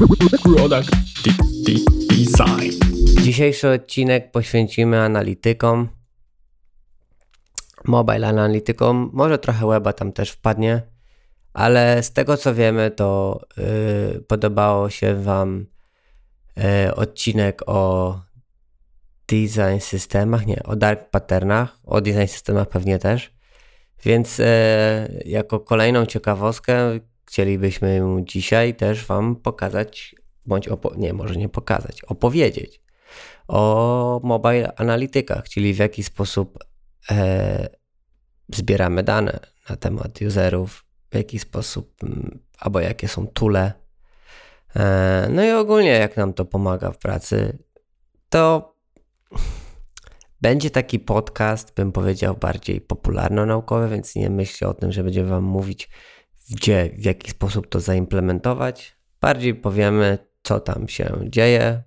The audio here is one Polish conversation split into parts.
Product Design. Dzisiejszy odcinek poświęcimy analitykom, mobile analitykom, może trochę weba tam też wpadnie, ale z tego co wiemy, to yy, podobało się Wam yy, odcinek o design systemach, nie, o dark patternach, o design systemach pewnie też. Więc yy, jako kolejną ciekawostkę chcielibyśmy dzisiaj też Wam pokazać, bądź nie, może nie pokazać, opowiedzieć o mobile analitykach, czyli w jaki sposób e, zbieramy dane na temat userów, w jaki sposób, albo jakie są tule. E, no i ogólnie jak nam to pomaga w pracy, to będzie taki podcast, bym powiedział, bardziej popularno-naukowy, więc nie myślcie o tym, że będziemy Wam mówić, gdzie, w jaki sposób to zaimplementować. Bardziej powiemy, co tam się dzieje,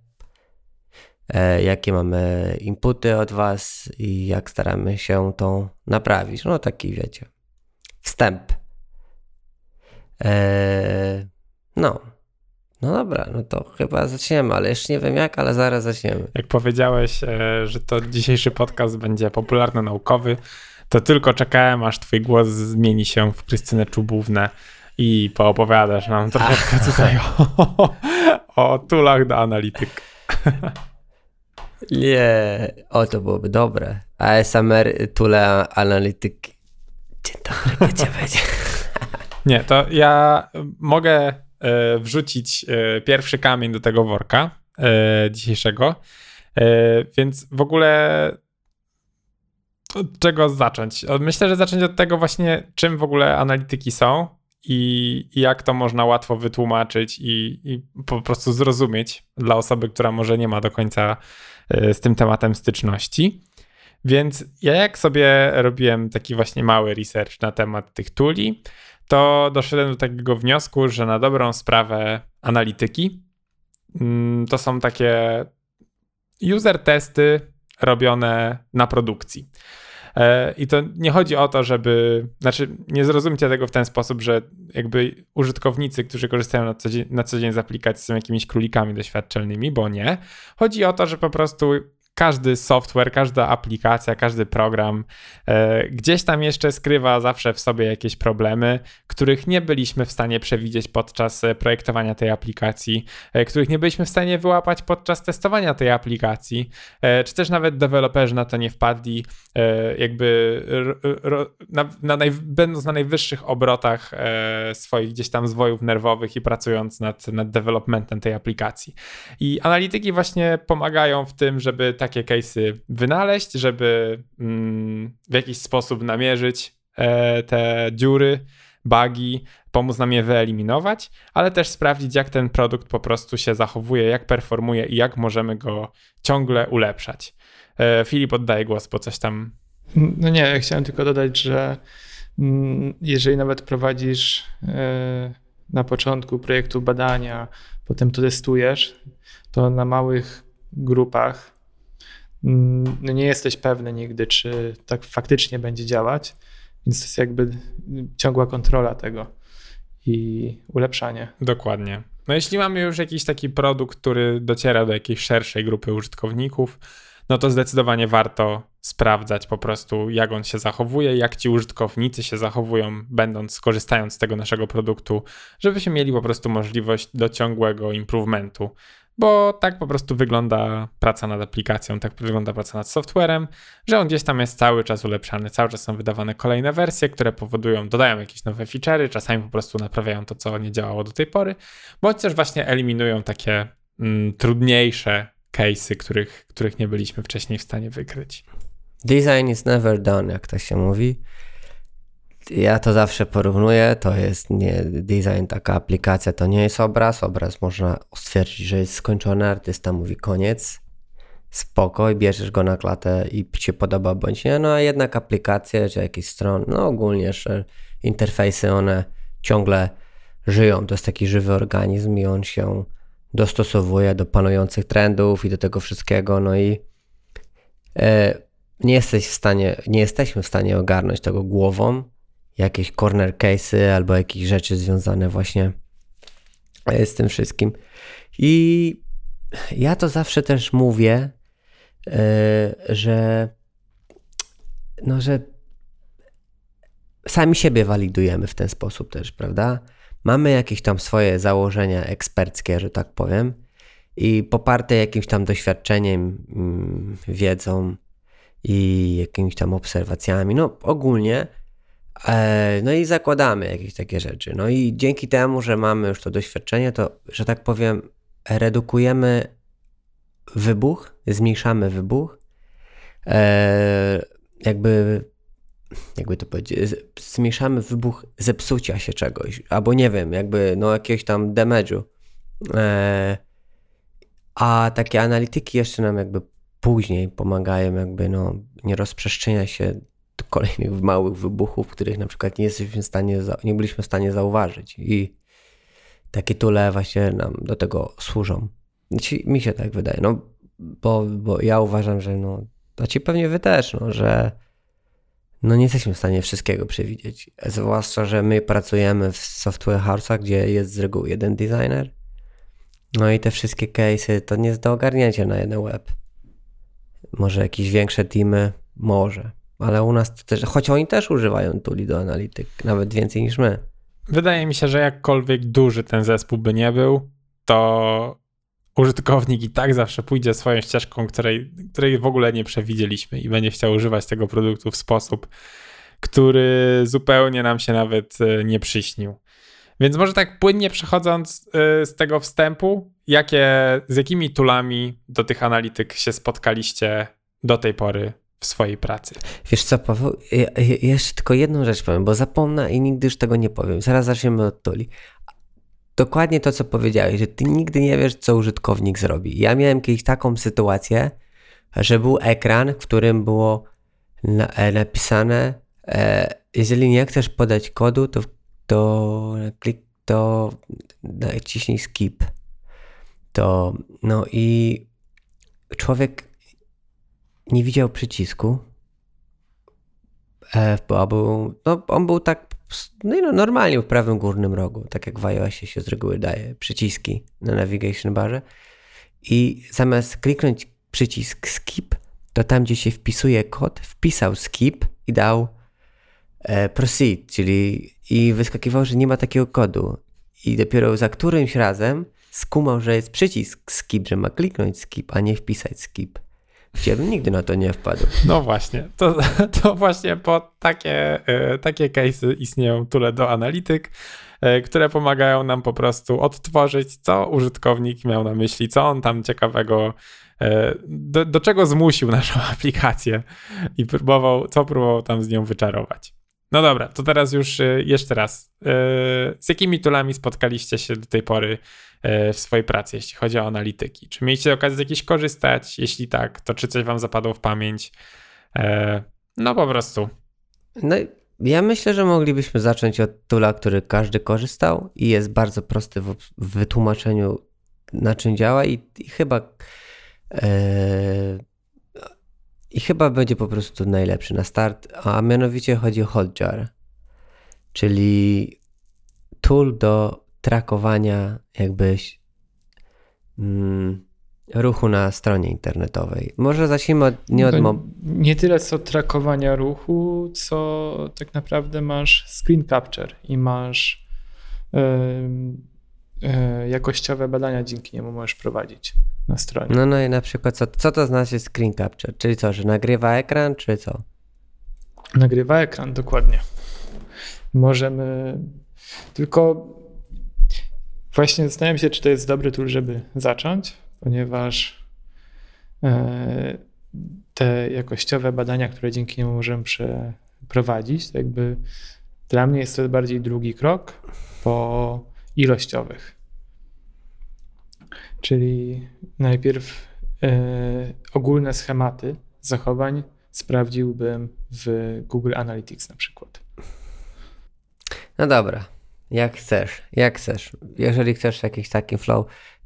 e, jakie mamy inputy od Was i jak staramy się to naprawić. No taki, wiecie, wstęp. E, no. No dobra, no to chyba zaczniemy, ale jeszcze nie wiem jak, ale zaraz zaczniemy. Jak powiedziałeś, e, że to dzisiejszy podcast będzie popularno-naukowy, to tylko czekałem, aż twój głos zmieni się w Krystynę Czubównę i poopowiadasz nam troszeczkę tutaj o, o tulach do analityk. Nie, o to byłoby dobre. ASMR Tule Analityki. Dzień dobry, gdzie będzie? Nie, to ja mogę e, wrzucić e, pierwszy kamień do tego worka e, dzisiejszego. Więc w ogóle od czego zacząć? Myślę, że zacząć od tego właśnie, czym w ogóle analityki są i, jak to można łatwo wytłumaczyć i, i, po prostu zrozumieć dla osoby, która może nie ma do końca z tym tematem styczności. Więc ja jak sobie robiłem taki właśnie mały research na temat tych tuli, to doszedłem do takiego wniosku, że na dobrą sprawę analityki mm, to są takie user testy robione na produkcji. E, I to nie chodzi o to, żeby, znaczy nie zrozumcie tego w ten sposób, że jakby użytkownicy, którzy korzystają na co dzień, na co dzień z aplikacji są jakimiś królikami doświadczalnymi, bo nie. Chodzi o to, że po prostu każdy software, każda aplikacja, każdy program e, gdzieś tam jeszcze skrywa zawsze w sobie jakieś problemy, których nie byliśmy w stanie przewidzieć podczas e, projektowania tej aplikacji, e, których nie byliśmy w stanie wyłapać podczas testowania tej aplikacji, e, czy też nawet deweloperzy na to nie wpadli, e, jakby na, na naj, będąc na najwyższych obrotach e, swoich gdzieś tam zwojów nerwowych i pracując nad, nad developmentem tej aplikacji. I analityki właśnie pomagają w tym, żeby takie case'y wynaleźć, żeby mm, w jakiś sposób namierzyć e, te dziury, bugi, pomóc nam je wyeliminować, ale też sprawdzić, jak ten produkt po prostu się zachowuje, jak performuje i jak możemy go ciągle ulepszać. E, Filip, oddaję głos, bo coś tam. No nie, ja chciałem tylko dodać, że mm, jeżeli nawet prowadzisz e, na początku projektu badania, potem to testujesz, to na małych grupach nie jesteś pewny nigdy, czy tak faktycznie będzie działać, więc to jest jakby ciągła kontrola tego i ulepszanie. Dokładnie. No jeśli mamy już jakiś taki produkt, który dociera do jakiejś szerszej grupy użytkowników, no to zdecydowanie warto sprawdzać po prostu, jak on się zachowuje, jak ci użytkownicy się zachowują, będąc, korzystając z tego naszego produktu, żebyśmy mieli po prostu możliwość do ciągłego improvementu. Bo tak po prostu wygląda praca nad aplikacją, tak wygląda praca nad softwarem, że on gdzieś tam jest cały czas ulepszany, cały czas są wydawane kolejne wersje, które powodują, dodają jakieś nowe feature'y, czasami po prostu naprawiają to, co nie działało do tej pory, bądź też właśnie eliminują takie mm, trudniejsze case'y, których, których nie byliśmy wcześniej w stanie wykryć. Design is never done, jak to się mówi. Ja to zawsze porównuję. To jest nie design, taka aplikacja to nie jest obraz. Obraz można stwierdzić, że jest skończony. Artysta mówi koniec. Spokoj, bierzesz go na klatę i ci podoba bądź nie. No a jednak aplikacje czy jakieś strony, no ogólnie jeszcze interfejsy, one ciągle żyją. To jest taki żywy organizm i on się dostosowuje do panujących trendów i do tego wszystkiego. No i e, nie jesteś w stanie, nie jesteśmy w stanie ogarnąć tego głową, jakieś corner case'y albo jakieś rzeczy związane właśnie e, z tym wszystkim. I ja to zawsze też mówię, e, że no, że sami siebie walidujemy w ten sposób też, prawda? Mamy jakieś tam swoje założenia eksperckie, że tak powiem, i poparte jakimś tam doświadczeniem, mm, wiedzą i jakimiś tam obserwacjami. No, ogólnie. E, no i zakładamy jakieś takie rzeczy. No i dzięki temu, że mamy już to doświadczenie, to, że tak powiem, redukujemy wybuch, zmniejszamy wybuch, e, jakby, jakby to powiedzieć, zmniejszamy wybuch zepsucia się czegoś, albo nie wiem, jakby no jakiegoś tam damage'u. E, a takie analityki jeszcze nam jakby później pomagają, jakby no nie rozprzestrzenia się kolejnych małych wybuchów, których na przykład nie jesteśmy w stanie, nie byliśmy w stanie zauważyć. I takie tule właśnie nam do tego służą. Znaczy, mi się tak wydaje, no bo, bo ja uważam, że no, ci pewnie wy też, no, że no nie jesteśmy w stanie wszystkiego przewidzieć. Zwłaszcza, że my pracujemy w software house'ach, gdzie jest z reguły jeden designer. No i te wszystkie case'y to nie jest do ogarnięcia na jeden web. Może jakieś większe teamy, może. Ale u nas też, choć oni też używają tuli do analityk, nawet więcej niż my. Wydaje mi się, że jakkolwiek duży ten zespół by nie był, to użytkownik i tak zawsze pójdzie swoją ścieżką, której, której w ogóle nie przewidzieliśmy i będzie chciał używać tego produktu w sposób, który zupełnie nam się nawet e, nie przyśnił. Więc może tak płynnie przechodząc e, z tego wstępu, jakie, z jakimi toolami do tych analityk się spotkaliście do tej pory w swojej pracy? Wiesz co, Paweł, ja, ja jeszcze tylko jedną rzecz powiem, bo zapomnę i nigdy już tego nie powiem. Zaraz zaczniemy od tuli dokładnie to, co powiedziałeś, że ty nigdy nie wiesz, co użytkownik zrobi. Ja miałem kiedyś taką sytuację, że był ekran, w którym było na, e, napisane, e, jeżeli nie chcesz podać kodu, to, to klik, to naciśnij skip. To, no i człowiek nie widział przycisku, e, bo był, no, on był tak no, no normalnie w prawym górnym rogu, tak jak w iOSie się z reguły daje przyciski na navigation barze. I zamiast kliknąć przycisk skip, to tam gdzie się wpisuje kod, wpisał skip i dał e, proceed, czyli i wyskakiwał, że nie ma takiego kodu. I dopiero za którymś razem skumał, że jest przycisk skip, że ma kliknąć skip, a nie wpisać skip. Ja bym nigdy na to nie wpadł. No właśnie, to, to właśnie po takie, e, takie case'y istnieją tule do analityk, e, które pomagają nam po prostu odtworzyć, co użytkownik miał na myśli, co on tam ciekawego, e, do, do czego zmusił naszą aplikację i próbował, co próbował tam z nią wyczarować. No dobra, to teraz już jeszcze raz. Z jakimi tulami spotkaliście się do tej pory E, w swojej pracy, jeśli chodzi o analityki? Czy mieliście okazję z jakiejś korzystać? Jeśli tak, to czy coś wam zapadło w pamięć? No po prostu. No ja myślę, że moglibyśmy zacząć od tula, który każdy korzystał i jest bardzo prosty w, wytłumaczeniu na czym działa i, i chyba e, i chyba będzie po prostu najlepszy na start, a mianowicie chodzi o Hotjar, czyli tool do trakowania jakbyś mm, ruchu na stronie internetowej. Może zacznijmy od, nie od... No, nie tyle co trakowania ruchu, co tak naprawdę masz screen capture i masz yy, yy, jakościowe badania dzięki niemu możesz prowadzić na stronie. No no i na przykład co, co to znaczy screen capture? Czyli co, że nagrywa ekran, czy co? Nagrywa ekran, dokładnie. Możemy tylko Właśnie zastanawiam się, czy to jest dobry tool, żeby zacząć, ponieważ e, te jakościowe badania, które dzięki niemu możemy przeprowadzić, to jakby dla mnie jest to bardziej drugi krok po ilościowych. Czyli najpierw e, ogólne schematy zachowań sprawdziłbym w Google Analytics na przykład. No dobra, jak chcesz, jak chcesz. Jeżeli chcesz jakiś taki flow,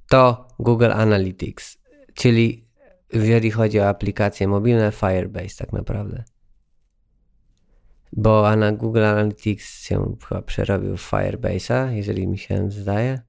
to Google Analytics, czyli jeżeli chodzi o aplikacje mobilne, Firebase tak naprawdę. Bo na Google Analytics się chyba przerobił w Firebase'a, jeżeli mi się zdaje.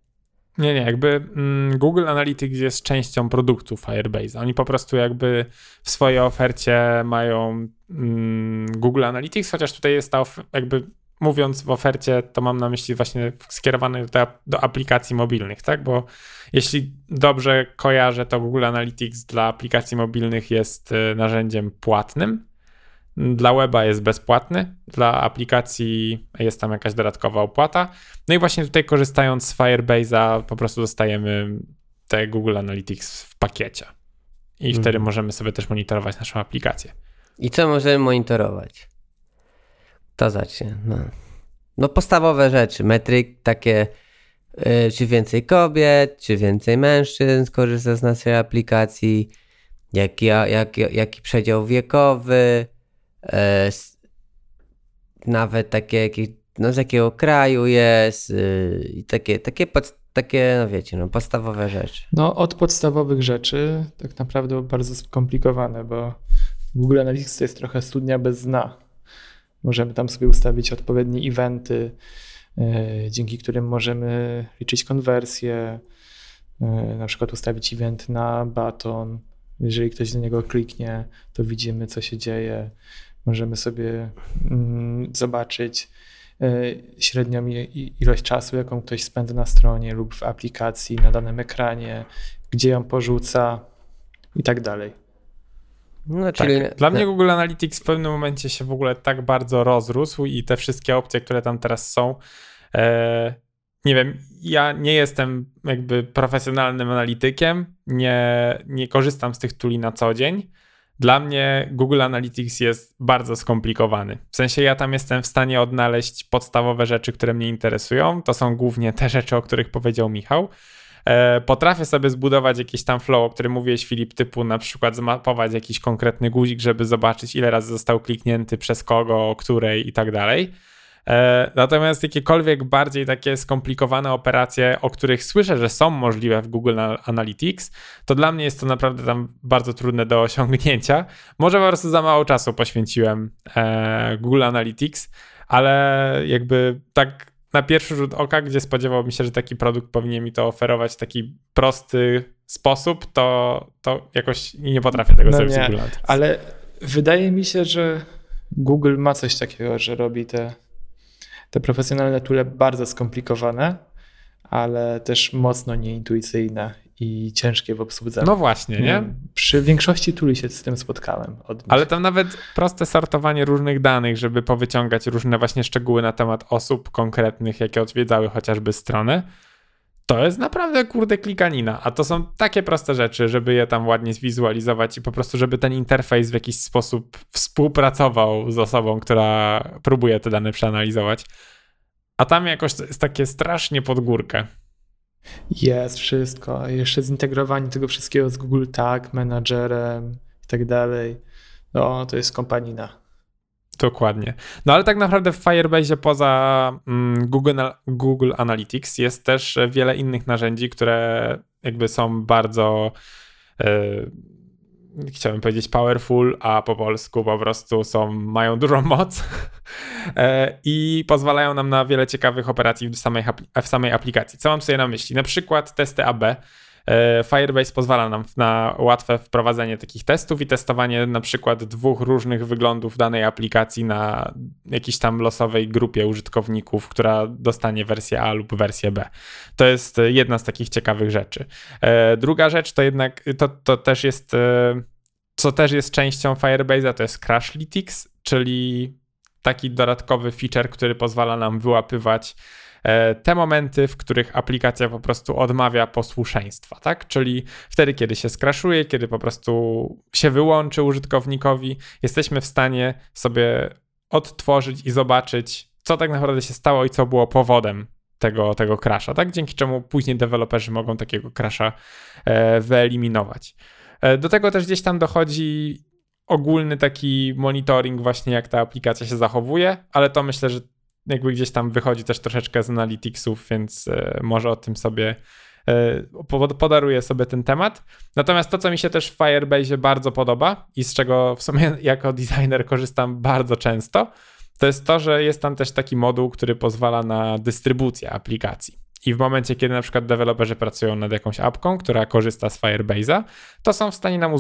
Nie, nie, jakby mm, Google Analytics jest częścią produktu Firebase. Oni po prostu jakby w swojej ofercie mają mm, Google Analytics, chociaż tutaj jest ta jakby mówiąc w ofercie, to mam na myśli właśnie skierowane do, do, aplikacji mobilnych, tak? Bo jeśli dobrze kojarzę, to Google Analytics dla aplikacji mobilnych jest y, narzędziem płatnym. Dla weba jest bezpłatny, dla aplikacji jest tam jakaś dodatkowa opłata. No i właśnie tutaj korzystając z Firebase'a po prostu dostajemy te Google Analytics w pakiecie. I mhm. wtedy możemy sobie też monitorować naszą aplikację. I co możemy monitorować? To zacznie. No, no podstawowe rzeczy. Metryk takie, yy, czy więcej kobiet, czy więcej mężczyzn korzysta z naszej aplikacji, jaki, jak, jaki przedział wiekowy, nawet takie, no z jakiego kraju jest yy, i takie, takie, pod, takie, no wiecie, no podstawowe rzeczy. No od podstawowych rzeczy tak naprawdę bardzo skomplikowane, bo Google Analytics to jest trochę studnia bez dna Możemy tam sobie ustawić odpowiednie eventy, e, dzięki którym możemy liczyć konwersję, e, na przykład ustawić event na baton. Jeżeli ktoś do niego kliknie, to widzimy, co się dzieje. Możemy sobie mm, zobaczyć e, średnią ilość czasu, jaką ktoś spędza na stronie lub w aplikacji, na danym ekranie, gdzie ją porzuca i tak dalej. No, czyli... Tak. Dla mnie Google Analytics w pewnym momencie się w ogóle tak bardzo rozrósł i te wszystkie opcje, które tam teraz są, e, nie wiem, ja nie jestem jakby profesjonalnym analitykiem, nie, nie korzystam z tych tuli na co dzień. Dla mnie Google Analytics jest bardzo skomplikowany. W sensie ja tam jestem w stanie odnaleźć podstawowe rzeczy, które mnie interesują. To są głównie te rzeczy, o których powiedział Michał. E, potrafię sobie zbudować jakiś tam flow, o którym mówiłeś Filip, typu na przykład zmapować jakiś konkretny guzik, żeby zobaczyć ile razy został kliknięty, przez kogo, o której i tak dalej. E, natomiast jakiekolwiek bardziej takie skomplikowane operacje, o których słyszę, że są możliwe w Google Analytics, to dla mnie jest to naprawdę tam bardzo trudne do osiągnięcia. Może po prostu za mało czasu poświęciłem e, Google Analytics, ale jakby tak na pierwszy rzut oka, gdzie spodziewałbym się, że taki produkt powinien mi to oferować w taki prosty sposób, to, to jakoś nie potrafię tego no zrobić nie, Google Ale wydaje mi się, że Google ma coś takiego, że robi te, te profesjonalne tule bardzo skomplikowane, ale też mocno nieintuicyjne i ciężkie w obsłudze. No właśnie, nie? Przy większości tuli się z tym spotkałem. Ale tam nawet proste sortowanie różnych danych, żeby powyciągać różne właśnie szczegóły na temat osób konkretnych, jakie odwiedzały chociażby stronę, to jest naprawdę kurde klikanina. A to są takie proste rzeczy, żeby je tam ładnie zwizualizować i po prostu, żeby ten interfejs w jakiś sposób współpracował z osobą, która próbuje te dane przeanalizować. A tam jakoś jest takie strasznie pod górkę. Jest wszystko. Jeszcze zintegrowanie tego wszystkiego z Google Tag, menadżerem i tak dalej. No, to jest kompanina. Dokładnie. No ale tak naprawdę w Firebase poza mm, Google, Google Analytics jest też wiele innych narzędzi, które jakby są bardzo yy, chciałbym powiedzieć powerful, a po polsku po prostu są, mają dużą moc e, i pozwalają nam na wiele ciekawych operacji w samej, w samej aplikacji. Co mam sobie na myśli? Na przykład testy AB. E, Firebase pozwala nam na łatwe wprowadzenie takich testów i testowanie na przykład dwóch różnych wyglądów danej aplikacji na jakiejś tam losowej grupie użytkowników, która dostanie wersję A lub wersję B. To jest jedna z takich ciekawych rzeczy. E, druga rzecz to jednak, to, to też jest co też jest częścią Firebase'a, to jest Crashlytics, czyli taki dodatkowy feature, który pozwala nam wyłapywać e, te momenty, w których aplikacja po prostu odmawia posłuszeństwa, tak? Czyli wtedy, kiedy się skraszuje, kiedy po prostu się wyłączy użytkownikowi, jesteśmy w stanie sobie odtworzyć i zobaczyć, co tak naprawdę się stało i co było powodem tego, tego crasha, tak? Dzięki czemu później deweloperzy mogą takiego crasha e, wyeliminować. E, do tego też gdzieś tam dochodzi ogólny taki monitoring właśnie jak ta aplikacja się zachowuje, ale to myślę, że jakby gdzieś tam wychodzi też troszeczkę z analyticsów, więc e, może o tym sobie e, podaruję sobie ten temat. Natomiast to, co mi się też w Firebase bardzo podoba i z czego w sumie jako designer korzystam bardzo często, to jest to, że jest tam też taki moduł, który pozwala na dystrybucję aplikacji. I w momencie, kiedy na przykład deweloperzy pracują nad jakąś apką, która korzysta z Firebase'a, to są w stanie nam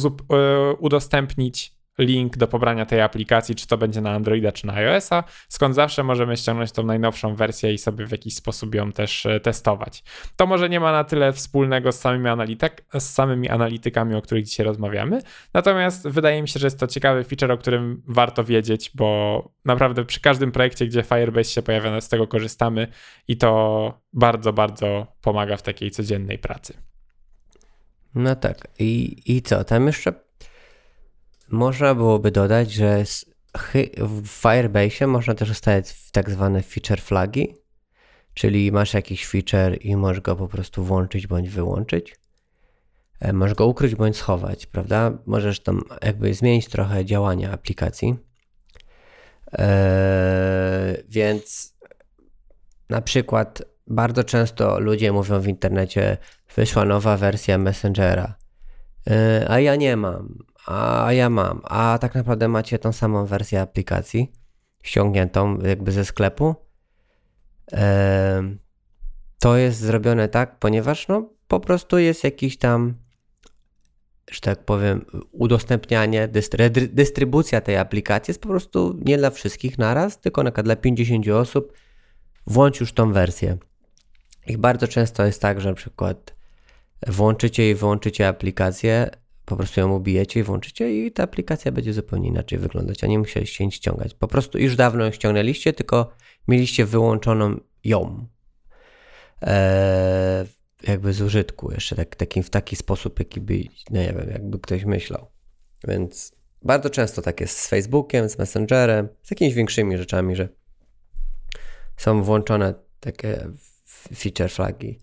udostępnić link do pobrania tej aplikacji, czy to będzie na Androida, czy na iOS-a, skąd zawsze możemy ściągnąć tą najnowszą wersję i sobie w jakiś sposób ją też e, testować. To może nie ma na tyle wspólnego z samymi, analityk, z samymi analitykami, o których dzisiaj rozmawiamy, natomiast wydaje mi się, że jest to ciekawy feature, o którym warto wiedzieć, bo naprawdę przy każdym projekcie, gdzie Firebase się pojawia, z tego korzystamy i to bardzo, bardzo pomaga w takiej codziennej pracy. No tak. I, i co? Tam jeszcze można byłoby dodać, że w Firebase można też ustawiać tak zwane feature flagi, czyli masz jakiś feature i możesz go po prostu włączyć bądź wyłączyć. E, możesz go ukryć bądź schować, prawda? Możesz tam jakby zmienić trochę działania aplikacji. Eee, więc na przykład bardzo często ludzie mówią w internecie, wyszła nowa wersja Messengera, eee, a ja nie mam, a ja mam, a tak naprawdę macie tą samą wersję aplikacji ściągniętą jakby ze sklepu. To jest zrobione tak, ponieważ no po prostu jest jakiś tam, że tak powiem, udostępnianie, dystrybucja tej aplikacji jest po prostu nie dla wszystkich naraz, tylko na dla 50 osób. Włącz już tą wersję. I bardzo często jest tak, że na przykład włączycie i wyłączycie aplikację, po prostu ją ubijecie i włączycie i ta aplikacja będzie zupełnie inaczej wyglądać, a nie musieliście jej ściągać. Po prostu już dawno ją ściągnęliście, tylko mieliście wyłączoną ją. Eee, jakby z użytku jeszcze tak, taki, w taki sposób, jaki by, no nie wiem, jakby ktoś myślał. Więc bardzo często tak jest z Facebookiem, z Messengerem, z jakimiś większymi rzeczami, że są włączone takie feature flagi.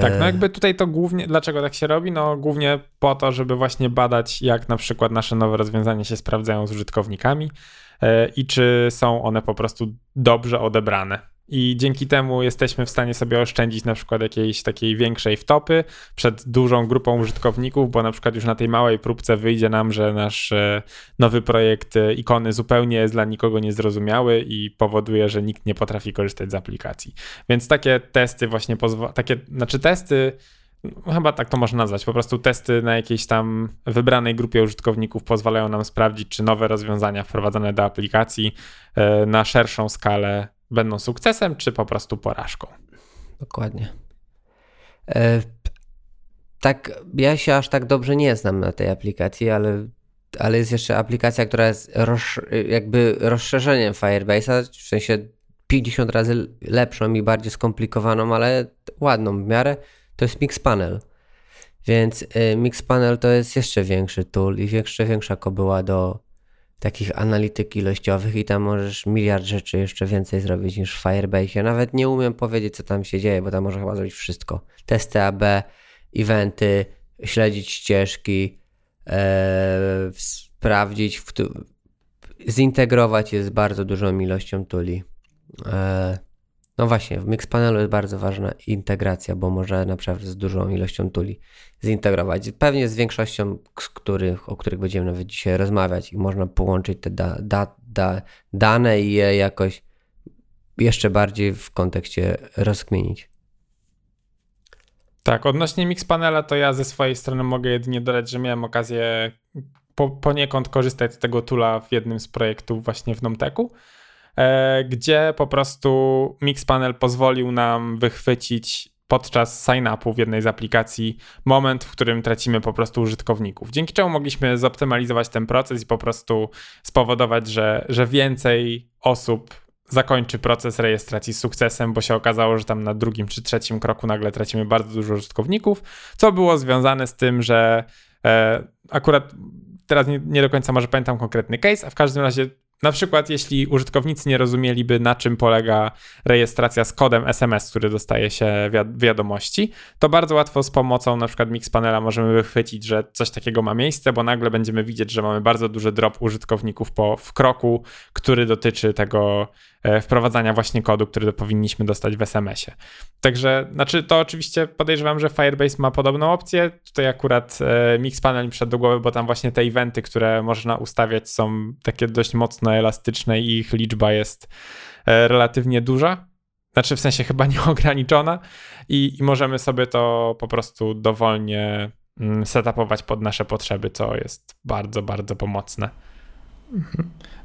Tak, no jakby tutaj to głównie, dlaczego tak się robi? No głównie po to, żeby właśnie badać, jak na przykład nasze nowe rozwiązania się sprawdzają z użytkownikami e, i czy są one po prostu dobrze odebrane i dzięki temu jesteśmy w stanie sobie oszczędzić na przykład jakiejś takiej większej wtopy przed dużą grupą użytkowników, bo na przykład już na tej małej próbce wyjdzie nam, że nasz e, nowy projekt e, ikony zupełnie jest dla nikogo niezrozumiały i powoduje, że nikt nie potrafi korzystać z aplikacji. Więc takie testy właśnie pozwalają, takie, znaczy testy no, chyba tak to można nazwać. Po prostu testy na jakiejś tam wybranej grupie użytkowników pozwalają nam sprawdzić, czy nowe rozwiązania wprowadzane do aplikacji e, na szerszą skalę będą sukcesem, czy po prostu porażką. Dokładnie. E, tak, ja się aż tak dobrze nie znam na tej aplikacji, ale, ale jest jeszcze aplikacja, która jest roz, jakby rozszerzeniem Firebase'a, w sensie 50 razy lepszą i bardziej skomplikowaną, ale ładną w miarę, to jest Mixpanel. Więc y, Mixpanel to jest jeszcze większy tool i jeszcze większa kobyła do, takich analityk ilościowych i tam możesz miliard rzeczy jeszcze więcej zrobić niż w Firebase. Nawet nie umiem powiedzieć, co tam się dzieje, bo tam można chyba zrobić wszystko. Testy AB, eventy, śledzić ścieżki, e, sprawdzić, zintegrować je z bardzo dużą ilością tuli. E, no właśnie, w Mixpanelu jest bardzo ważna integracja, bo może naprawdę z dużą ilością tuli zintegrować. Pewnie z większością, z których, o których będziemy nawet dzisiaj rozmawiać i można połączyć te da, da, da, dane i je jakoś jeszcze bardziej w kontekście rozkminić. Tak, odnośnie Mixpanela to ja ze swojej strony mogę jedynie dodać, że miałem okazję po, poniekąd korzystać z tego tula w jednym z projektów właśnie w Nomteku gdzie po prostu Mixpanel pozwolił nam wychwycić podczas sign-upu w jednej z aplikacji moment, w którym tracimy po prostu użytkowników. Dzięki czemu mogliśmy zoptymalizować ten proces i po prostu spowodować, że, że więcej osób zakończy proces rejestracji z sukcesem, bo się okazało, że tam na drugim czy trzecim kroku nagle tracimy bardzo dużo użytkowników, co było związane z tym, że e, akurat teraz nie, nie, do końca może pamiętam konkretny case, a w każdym razie na przykład, jeśli użytkownicy nie rozumieliby, na czym polega rejestracja z kodem SMS, który dostaje się wiadomości, to bardzo łatwo z pomocą na przykład Mixpanela możemy wychwycić, że coś takiego ma miejsce, bo nagle będziemy widzieć, że mamy bardzo duży drop użytkowników po, w kroku, który dotyczy tego wprowadzania właśnie kodu, który powinniśmy dostać w SMS-ie. Także, znaczy to oczywiście podejrzewam, że Firebase ma podobną opcję. Tutaj akurat e, Mixpanel mi wszedł do głowy, bo tam właśnie te eventy, które można ustawiać są takie dość mocno elastyczne i ich liczba jest e, relatywnie duża. znaczy w sensie chyba nieograniczona i, i możemy sobie to po prostu dowolnie mm, setupować pod nasze potrzeby, co jest bardzo, bardzo pomocne.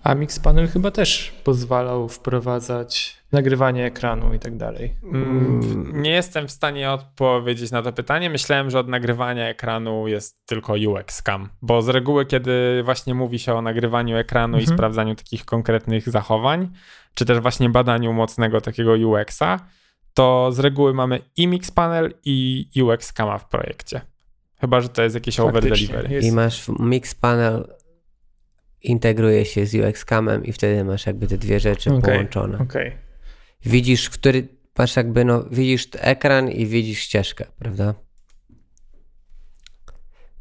A Mixpanel chyba też pozwalał wprowadzać nagrywanie ekranu i tak dalej. Mm, nie jestem w stanie odpowiedzieć na to pytanie. Myślałem, że od nagrywania ekranu jest tylko UX cam, bo z reguły, kiedy właśnie mówi się o nagrywaniu ekranu Mhm. i sprawdzaniu takich konkretnych zachowań, czy też właśnie badaniu mocnego takiego UX-a, to z reguły mamy i Mixpanel i UX cama w projekcie. Chyba, że to jest jakieś over Faktycznie, delivery. jest- I masz mix panel, integruje się z UX camem i wtedy masz jakby te dwie rzeczy Okej, połączone. Okej. Widzisz, który masz jakby, no, widzisz ekran i widzisz ścieżkę, prawda?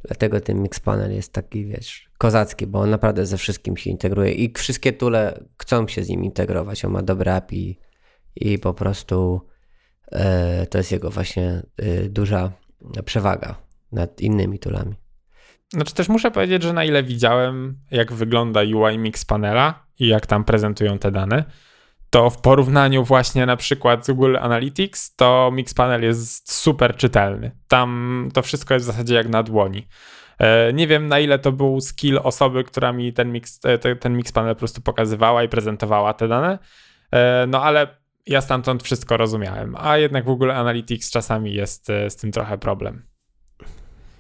Dlatego ten mix panel jest taki, wiesz, kozacki, bo on naprawdę ze wszystkim się integruje i wszystkie tule chcą się z nim integrować. On ma dobre API i po prostu e, to jest jego właśnie e, duża przewaga nad innymi tulami. Znaczy też muszę powiedzieć, że na ile widziałem, jak wygląda UI Mixpanela i jak tam prezentują te dane, to w porównaniu właśnie na przykład z Google Analytics, to Mixpanel jest super czytelny. Tam to wszystko jest w zasadzie jak na dłoni. E, Nie wiem na ile to był skill osoby, która mi ten, mix, e, te- ten Mixpanel po prostu pokazywała i prezentowała te dane, E, no ale ja stamtąd wszystko rozumiałem, a jednak w Google Analytics czasami jest z tym trochę problem.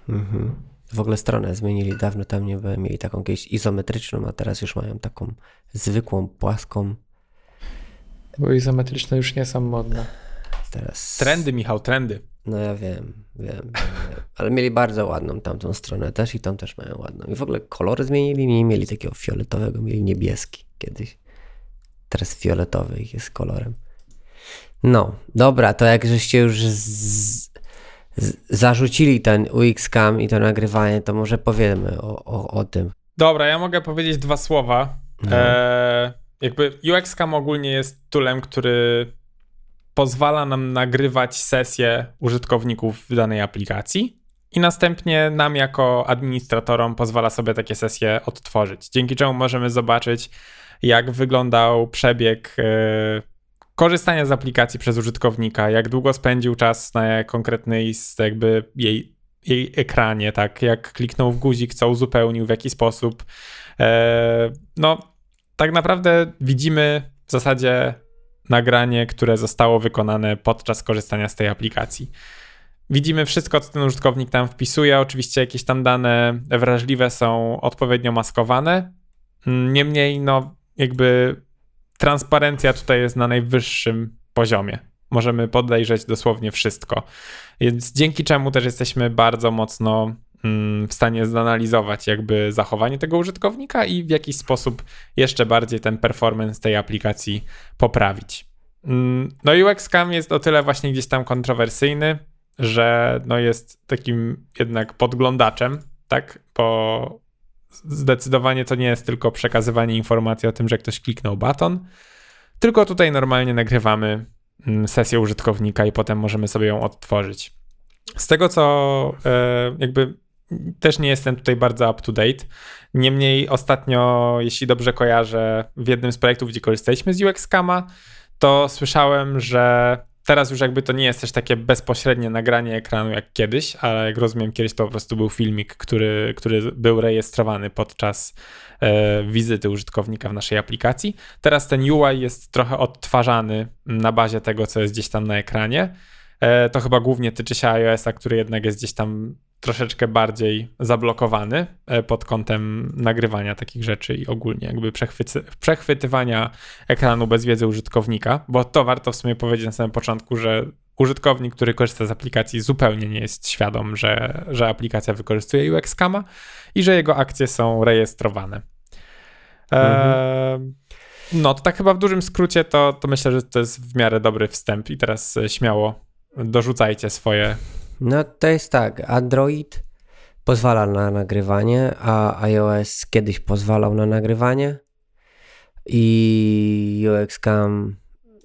Mhm. W ogóle stronę zmienili, dawno tam nie mieli taką kiedyś izometryczną, a teraz już mają taką zwykłą, płaską. Bo izometryczne już nie są modne. Teraz... Trendy, Michał, trendy. No ja wiem, wiem, wiem, wiem. Ale mieli bardzo ładną tamtą stronę też i tą też mają ładną. I w ogóle kolory zmienili, nie mieli takiego fioletowego, mieli niebieski kiedyś. Teraz fioletowy ich jest kolorem. No, dobra, to jak żeście już z, zarzucili ten UX Cam i to nagrywanie, to może powiemy o, o, o tym. Dobra, ja mogę powiedzieć dwa słowa. No. E, jakby UX Cam ogólnie jest toolem, który pozwala nam nagrywać sesje użytkowników w danej aplikacji i następnie nam jako administratorom pozwala sobie takie sesje odtworzyć. Dzięki czemu możemy zobaczyć, jak wyglądał przebieg e, korzystania z aplikacji przez użytkownika, jak długo spędził czas na konkretnej jakby jej, jej ekranie, tak, jak kliknął w guzik, co uzupełnił, w jaki sposób. E, no, tak naprawdę widzimy w zasadzie nagranie, które zostało wykonane podczas korzystania z tej aplikacji. Widzimy wszystko, co ten użytkownik tam wpisuje. Oczywiście jakieś tam dane wrażliwe są odpowiednio maskowane. Niemniej, no, jakby transparencja tutaj jest na najwyższym poziomie. Możemy podejrzeć dosłownie wszystko. Więc dzięki czemu też jesteśmy bardzo mocno mm, w stanie zanalizować jakby zachowanie tego użytkownika i w jakiś sposób jeszcze bardziej ten performance tej aplikacji poprawić. Mm, No UX Cam jest o tyle właśnie gdzieś tam kontrowersyjny, że no jest takim jednak podglądaczem, tak? Bo zdecydowanie to nie jest tylko przekazywanie informacji o tym, że ktoś kliknął baton, tylko tutaj normalnie nagrywamy mm, sesję użytkownika i potem możemy sobie ją odtworzyć. Z tego co e, jakby też nie jestem tutaj bardzo up to date. Niemniej ostatnio, jeśli dobrze kojarzę, w jednym z projektów, gdzie korzystaliśmy z UX Cama, to słyszałem, że teraz już jakby to nie jest też takie bezpośrednie nagranie ekranu jak kiedyś, ale jak rozumiem, kiedyś to po prostu był filmik, który, który był rejestrowany podczas e, wizyty użytkownika w naszej aplikacji. Teraz ten UI jest trochę odtwarzany na bazie tego, co jest gdzieś tam na ekranie. E, to chyba głównie tyczy się iOS-a, który jednak jest gdzieś tam troszeczkę bardziej zablokowany e, pod kątem nagrywania takich rzeczy i ogólnie jakby przechwycy, przechwytywania ekranu bez wiedzy użytkownika, bo to warto w sumie powiedzieć na samym początku, że użytkownik, który korzysta z aplikacji zupełnie nie jest świadom, że, że aplikacja wykorzystuje UX Cama i że jego akcje są rejestrowane. E, no to tak chyba w dużym skrócie to, to myślę, że to jest w miarę dobry wstęp i teraz e, śmiało dorzucajcie swoje No to jest tak, Android pozwala na nagrywanie, a iOS kiedyś pozwalał na nagrywanie i UX Cam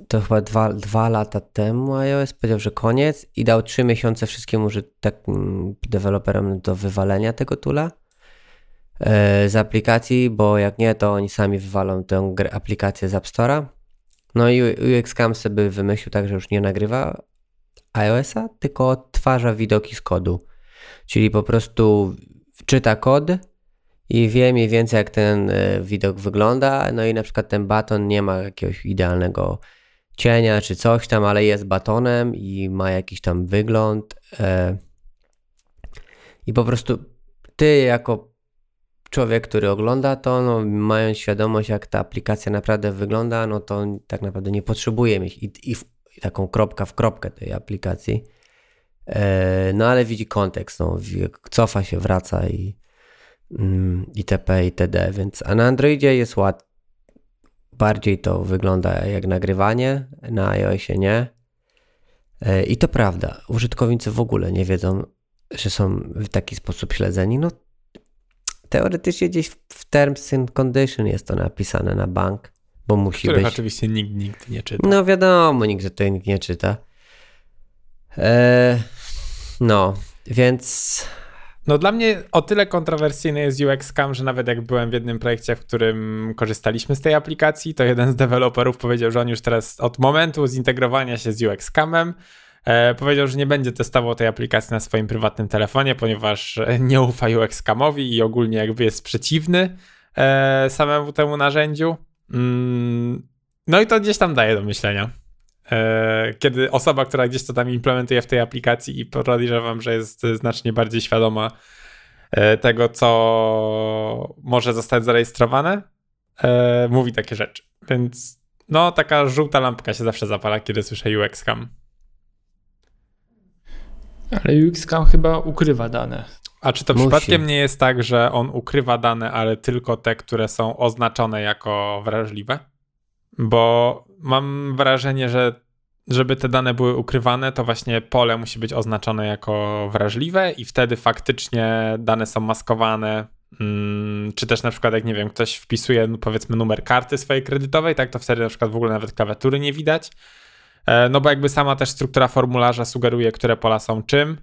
to chyba dwa, dwa lata temu iOS powiedział, że koniec i dał trzy miesiące wszystkim użytek- deweloperom do wywalenia tego tula e, z aplikacji, bo jak nie, to oni sami wywalą tę aplikację z App Store'a. No i UX Cam sobie wymyślił tak, że już nie nagrywa iOS-a, tylko odtwarza widoki z kodu. Czyli po prostu czyta kod i wie mniej więcej jak ten e, widok wygląda, no i na przykład ten baton nie ma jakiegoś idealnego cienia czy coś tam, ale jest batonem i ma jakiś tam wygląd. E, I po prostu ty jako człowiek, który ogląda to, no, mając świadomość, jak ta aplikacja naprawdę wygląda, no to tak naprawdę nie potrzebuje mieć i, i, i taką kropka w kropkę tej aplikacji. E, no ale widzi kontekst, no, cofa się, wraca i mm, itp. itd. Więc, a na Androidzie jest ład, bardziej to wygląda jak nagrywanie, na iOSie nie. E, I to prawda, użytkownicy w ogóle nie wiedzą, że są w taki sposób śledzeni. No teoretycznie gdzieś w Terms and Condition jest to napisane na bank, bo musi Których być. oczywiście nikt, nikt nie czyta. No wiadomo, nikt, że to nikt nie czyta. E, no, więc No dla mnie o tyle kontrowersyjny jest UX Cam, że nawet jak byłem w jednym projekcie, w którym korzystaliśmy z tej aplikacji, to jeden z deweloperów powiedział, że on już teraz od momentu zintegrowania się z UX Camem e, powiedział, że nie będzie testował tej aplikacji na swoim prywatnym telefonie, ponieważ e, nie ufa UX Camowi i ogólnie jakby jest przeciwny e, samemu temu narzędziu. Mm, no i to gdzieś tam daje do myślenia. E, kiedy osoba, która gdzieś to tam implementuje w tej aplikacji i podejrzewam, że jest znacznie bardziej świadoma e, tego, co może zostać zarejestrowane, e, mówi takie rzeczy. Więc no, taka żółta lampka się zawsze zapala, kiedy słyszę UX Cam. Ale UXCam chyba ukrywa dane. A czy to Musi. przypadkiem nie jest tak, że on ukrywa dane, ale tylko te, które są oznaczone jako wrażliwe? Bo mam wrażenie, że żeby te dane były ukrywane, to właśnie pole musi być oznaczone jako wrażliwe i wtedy faktycznie dane są maskowane. Mm, Czy też na przykład, jak nie wiem, ktoś wpisuje no, powiedzmy numer karty swojej kredytowej, tak to wtedy na przykład w ogóle nawet klawiatury nie widać. E, No bo jakby sama też struktura formularza sugeruje, które pola są czym.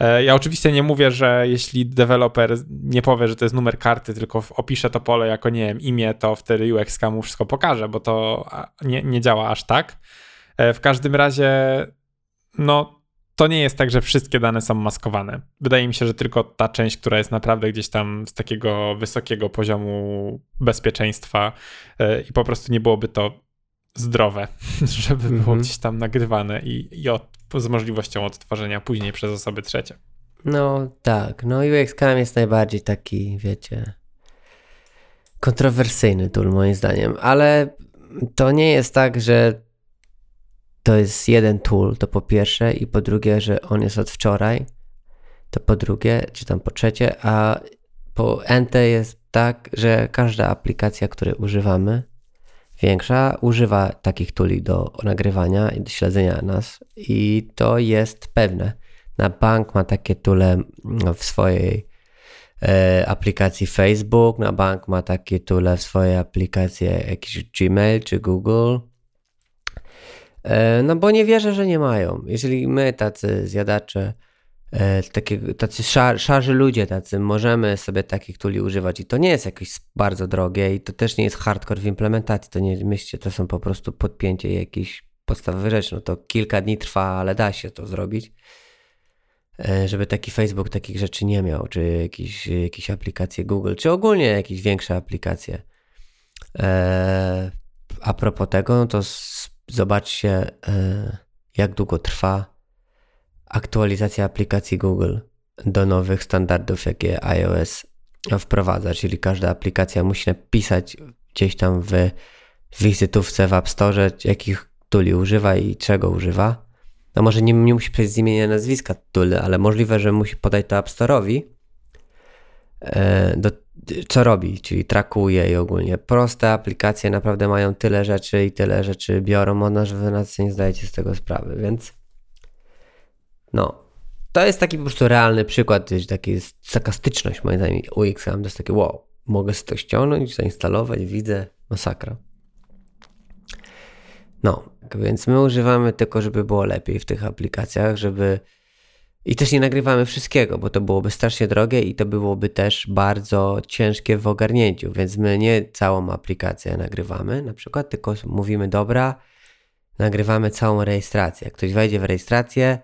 E, Ja oczywiście nie mówię, że jeśli deweloper nie powie, że to jest numer karty, tylko opisze to pole jako, nie wiem, imię, to wtedy UX mu wszystko pokaże, bo to nie, nie działa aż tak. E, W każdym razie, no, to nie jest tak, że wszystkie dane są maskowane. Wydaje mi się, że tylko ta część, która jest naprawdę gdzieś tam z takiego wysokiego poziomu bezpieczeństwa e, i po prostu nie byłoby to zdrowe, żeby było Mhm. gdzieś tam nagrywane i, i od, z możliwością odtworzenia później przez osoby trzecie. No tak, no UX Cam jest najbardziej taki, wiecie, kontrowersyjny tool moim zdaniem, ale to nie jest tak, że to jest jeden tool, to po pierwsze i po drugie, że on jest od wczoraj, to po drugie, czy tam po trzecie, a po NT jest tak, że każda aplikacja, której używamy, większa, używa takich tuli do nagrywania i do śledzenia nas i to jest pewne na bank ma takie tule no, w swojej e, aplikacji Facebook, na bank ma takie tule w swojej aplikacji jakiś Gmail czy Google. E, no bo nie wierzę, że nie mają. Jeżeli my tacy zjadacze, takie, tacy szar, szarzy ludzie tacy, możemy sobie takich tuli używać i to nie jest jakieś bardzo drogie i to też nie jest hardcore w implementacji, to nie myślcie, to są po prostu podpięcie jakichś podstawowych rzeczy. No to kilka dni trwa, ale da się to zrobić e, żeby taki Facebook takich rzeczy nie miał, czy jakieś, jakieś aplikacje Google, czy ogólnie jakieś większe aplikacje. E, a propos tego, no to zobaczcie, e, jak długo trwa aktualizacja aplikacji Google do nowych standardów, jakie iOS wprowadza, czyli każda aplikacja musi napisać gdzieś tam w wizytówce w App Store, jakich tuli używa i czego używa. No może nie, nie musi pisać z imienia nazwiska tuli, ale możliwe, że musi podać to App Store'owi, e, do, co robi, czyli trakuje i ogólnie. Proste aplikacje naprawdę mają tyle rzeczy i tyle rzeczy biorą od nas, że wy sobie nie zdajecie z tego sprawy, więc no. To jest taki po prostu realny przykład, taki jest taka styczność moim zdaniem UX, to jest takie wow, mogę sobie to ściągnąć, zainstalować, widzę, masakra. No, więc my używamy tylko, żeby było lepiej w tych aplikacjach, żeby I też nie nagrywamy wszystkiego, bo to byłoby strasznie drogie i to byłoby też bardzo ciężkie w ogarnięciu, więc my nie całą aplikację nagrywamy na przykład, tylko mówimy dobra, nagrywamy całą rejestrację. Jak ktoś wejdzie w rejestrację,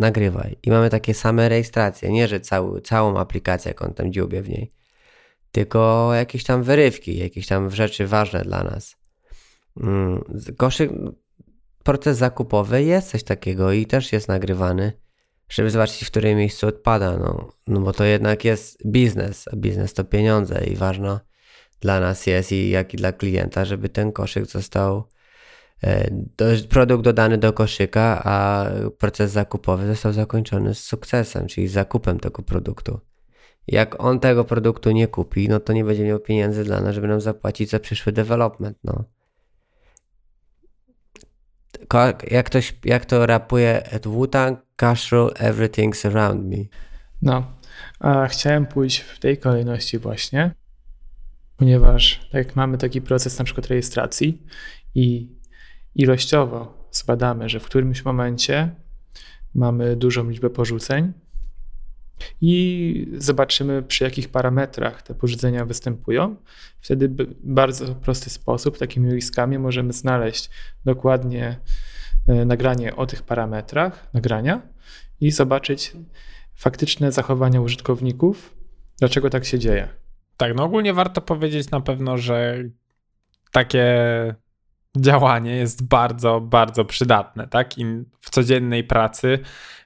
nagrywaj. I mamy takie same rejestracje, nie że cały, całą aplikację, jak on tam dziubie w niej, tylko jakieś tam wyrywki, jakieś tam rzeczy ważne dla nas. Mm, Koszyk, proces zakupowy jest coś takiego i też jest nagrywany, żeby zobaczyć, w którym miejscu odpada, no, no bo to jednak jest biznes, a biznes to pieniądze i ważne dla nas jest i jak i dla klienta, żeby ten koszyk został produkt dodany do koszyka, a proces zakupowy został zakończony z sukcesem, czyli zakupem tego produktu. Jak on tego produktu nie kupi, no to nie będzie miał pieniędzy dla nas, żeby nam zapłacić za przyszły development, no. Jak, ktoś, jak to rapuje at Wu-Tang, cash everything's around me. No, a chciałem pójść w tej kolejności właśnie, ponieważ tak jak mamy taki proces na przykład rejestracji i ilościowo zbadamy, że w którymś momencie mamy dużą liczbę porzuceń i zobaczymy przy jakich parametrach te porzucenia występują. Wtedy w bardzo prosty sposób, takimi UX-kami możemy znaleźć dokładnie e, nagranie o tych parametrach nagrania i zobaczyć faktyczne zachowania użytkowników, dlaczego tak się dzieje. Tak, no ogólnie warto powiedzieć na pewno, że takie działanie jest bardzo, bardzo przydatne, tak? I w codziennej pracy,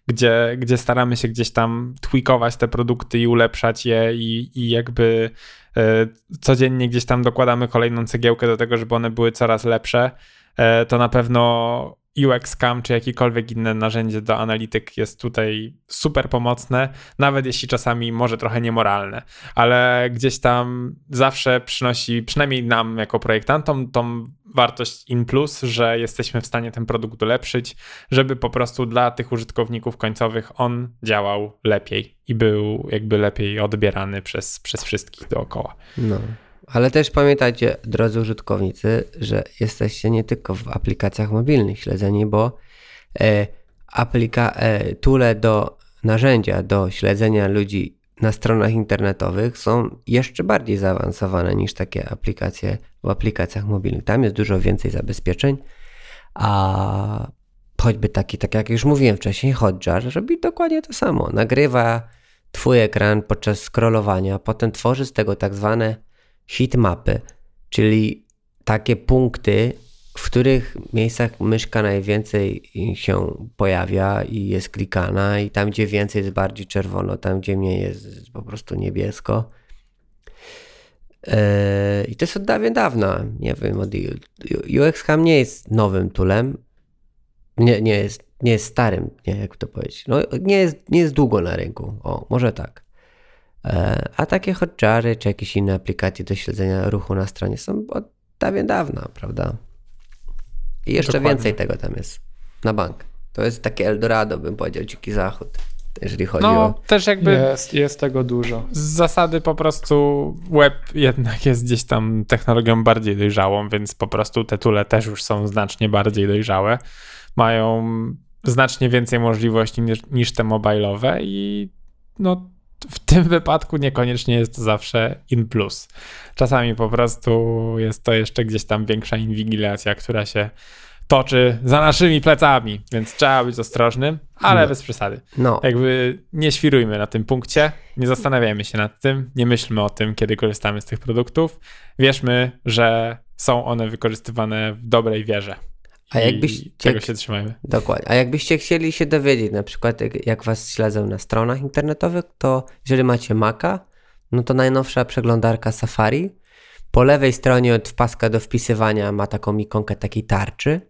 gdzie, gdzie staramy się gdzieś tam tweakować te produkty i ulepszać je i, i jakby e, codziennie gdzieś tam dokładamy kolejną cegiełkę do tego, żeby one były coraz lepsze, e, to na pewno UX Cam czy jakiekolwiek inne narzędzie do analityk jest tutaj super pomocne, nawet jeśli czasami może trochę niemoralne, ale gdzieś tam zawsze przynosi, przynajmniej nam jako projektantom, tą wartość in plus, że jesteśmy w stanie ten produkt ulepszyć, żeby po prostu dla tych użytkowników końcowych on działał lepiej i był jakby lepiej odbierany przez, przez wszystkich dookoła. No. Ale też pamiętajcie, drodzy użytkownicy, że jesteście nie tylko w aplikacjach mobilnych śledzeni, bo e, aplika, e, tule do narzędzia do śledzenia ludzi na stronach internetowych są jeszcze bardziej zaawansowane niż takie aplikacje w aplikacjach mobilnych. Tam jest dużo więcej zabezpieczeń, a choćby taki, tak jak już mówiłem wcześniej, Hotjar robi dokładnie to samo. Nagrywa twój ekran podczas scrollowania, potem tworzy z tego tak zwane heatmapy, czyli takie punkty, w których miejscach myszka najwięcej się pojawia i jest klikana, i tam, gdzie więcej jest bardziej czerwono, tam, gdzie mniej jest po prostu niebiesko. Eee, I to jest od dawien dawna. Nie wiem, od UX Cam nie jest nowym toolem. Nie, nie, jest, nie jest starym, nie jak to powiedzieć. No, nie, jest, nie jest długo na rynku. O, może tak. Eee, a takie hotjary czy jakieś inne aplikacje do śledzenia ruchu na stronie są od dawien dawna, prawda? I jeszcze Dokładnie. więcej tego tam jest na bank. To jest takie Eldorado, bym powiedział, dziki zachód, jeżeli chodzi No, o... też jakby Jest, jest tego dużo. z zasady po prostu web jednak jest gdzieś tam technologią bardziej dojrzałą, więc po prostu te tule też już są znacznie bardziej dojrzałe. Mają znacznie więcej możliwości niż, niż te mobilowe i no w tym wypadku niekoniecznie jest to zawsze in plus. Czasami po prostu jest to jeszcze gdzieś tam większa inwigilacja, która się toczy za naszymi plecami, więc trzeba być ostrożnym, ale No. bez przesady. No, Jakby nie świrujmy na tym punkcie, nie zastanawiajmy się nad tym, nie myślmy o tym, kiedy korzystamy z tych produktów. Wierzmy, że są one wykorzystywane w dobrej wierze. A I jakbyś- tego się trzymajmy. Dokładnie. A jakbyście chcieli się dowiedzieć, na przykład jak, jak was śledzą na stronach internetowych, to jeżeli macie Maca, no to najnowsza przeglądarka Safari. Po lewej stronie od paska do wpisywania ma taką ikonkę takiej tarczy.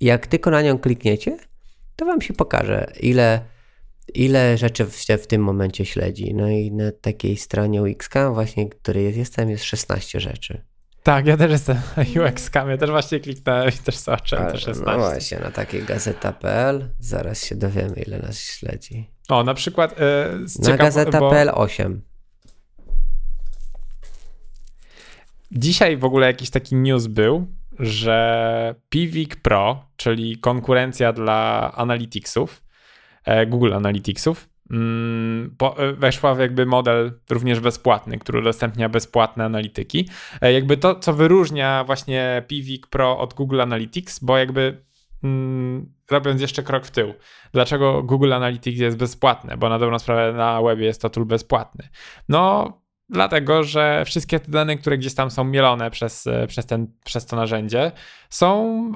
Jak tylko na nią klikniecie, to wam się pokaże, ile, ile rzeczy się w tym momencie śledzi. No i na takiej stronie UXCAM właśnie, której jest, jestem, jest 16 rzeczy. Tak, ja też jestem UX-kam, ja też właśnie kliknąłem i też zobaczyłem te Ale 16. No właśnie, na takiej gazeta.pl zaraz się dowiemy, ile nas śledzi. O, na przykład e, z Na ciekaw- bo gazeta.pl 8. dzisiaj w ogóle jakiś taki news był, że Pivik Pro, czyli konkurencja dla Analyticsów, e, Google Analyticsów, weszła w jakby model również bezpłatny, który udostępnia bezpłatne analityki. E, jakby to, co wyróżnia właśnie Pivik Pro od Google Analytics, bo jakby mm, robiąc jeszcze krok w tył, dlaczego Google Analytics jest bezpłatne, bo na dobrą sprawę na webie jest to tool bezpłatny. No, dlatego, że wszystkie te dane, które gdzieś tam są mielone przez, przez, ten, przez to narzędzie, są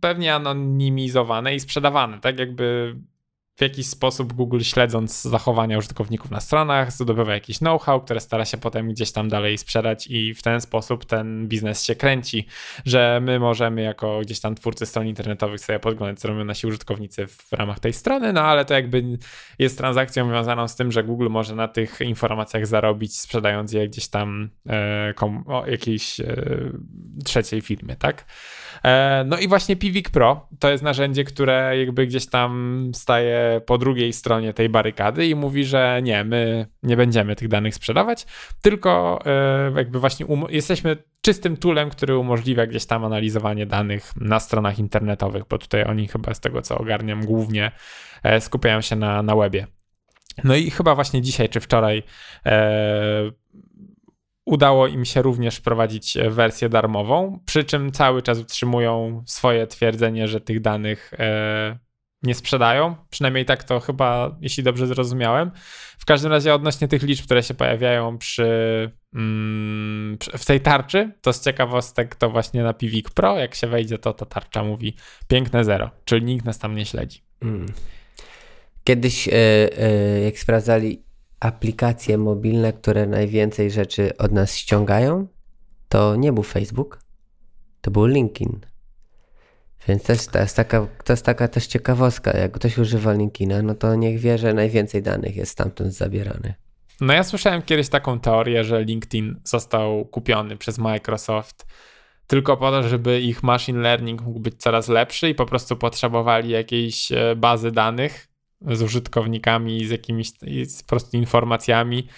pewnie anonimizowane i sprzedawane, tak jakby w jakiś sposób Google śledząc zachowania użytkowników na stronach zdobywa jakiś know-how, które stara się potem gdzieś tam dalej sprzedać i w ten sposób ten biznes się kręci, że my możemy jako gdzieś tam twórcy stron internetowych sobie podglądać, co robią nasi użytkownicy w ramach tej strony, no ale to jakby jest transakcją związaną z tym, że Google może na tych informacjach zarobić, sprzedając je gdzieś tam e, kom, o, jakiejś e, trzeciej firmie, tak? E, no i właśnie Pivik Pro to jest narzędzie, które jakby gdzieś tam staje po drugiej stronie tej barykady i mówi, że nie, my nie będziemy tych danych sprzedawać, tylko e, jakby właśnie jesteśmy czystym toolem, który umożliwia gdzieś tam analizowanie danych na stronach internetowych, bo tutaj oni chyba z tego co ogarniam głównie e, skupiają się na, na webie. No i chyba właśnie dzisiaj czy wczoraj e, Udało im się również wprowadzić e, wersję darmową, przy czym cały czas utrzymują swoje twierdzenie, że tych danych e, nie sprzedają. Przynajmniej tak to chyba, jeśli dobrze zrozumiałem. W każdym razie odnośnie tych liczb, które się pojawiają przy, mm, w tej tarczy, to z ciekawostek to właśnie na Pivik Pro, jak się wejdzie, to ta tarcza mówi piękne zero, czyli nikt nas tam nie śledzi. Mm. Kiedyś, e, jak sprawdzali aplikacje mobilne, które najwięcej rzeczy od nas ściągają, to nie był Facebook, to był LinkedIn. Więc jest, to jest, taka, to jest taka też ciekawostka. Jak ktoś używa LinkedIna, no to niech wie, że najwięcej danych jest stamtąd zabierany. No ja słyszałem kiedyś taką teorię, że LinkedIn został kupiony przez Microsoft tylko po to, żeby ich machine learning mógł być coraz lepszy i po prostu potrzebowali jakiejś e, bazy danych, z użytkownikami, z jakimiś z po prostu informacjami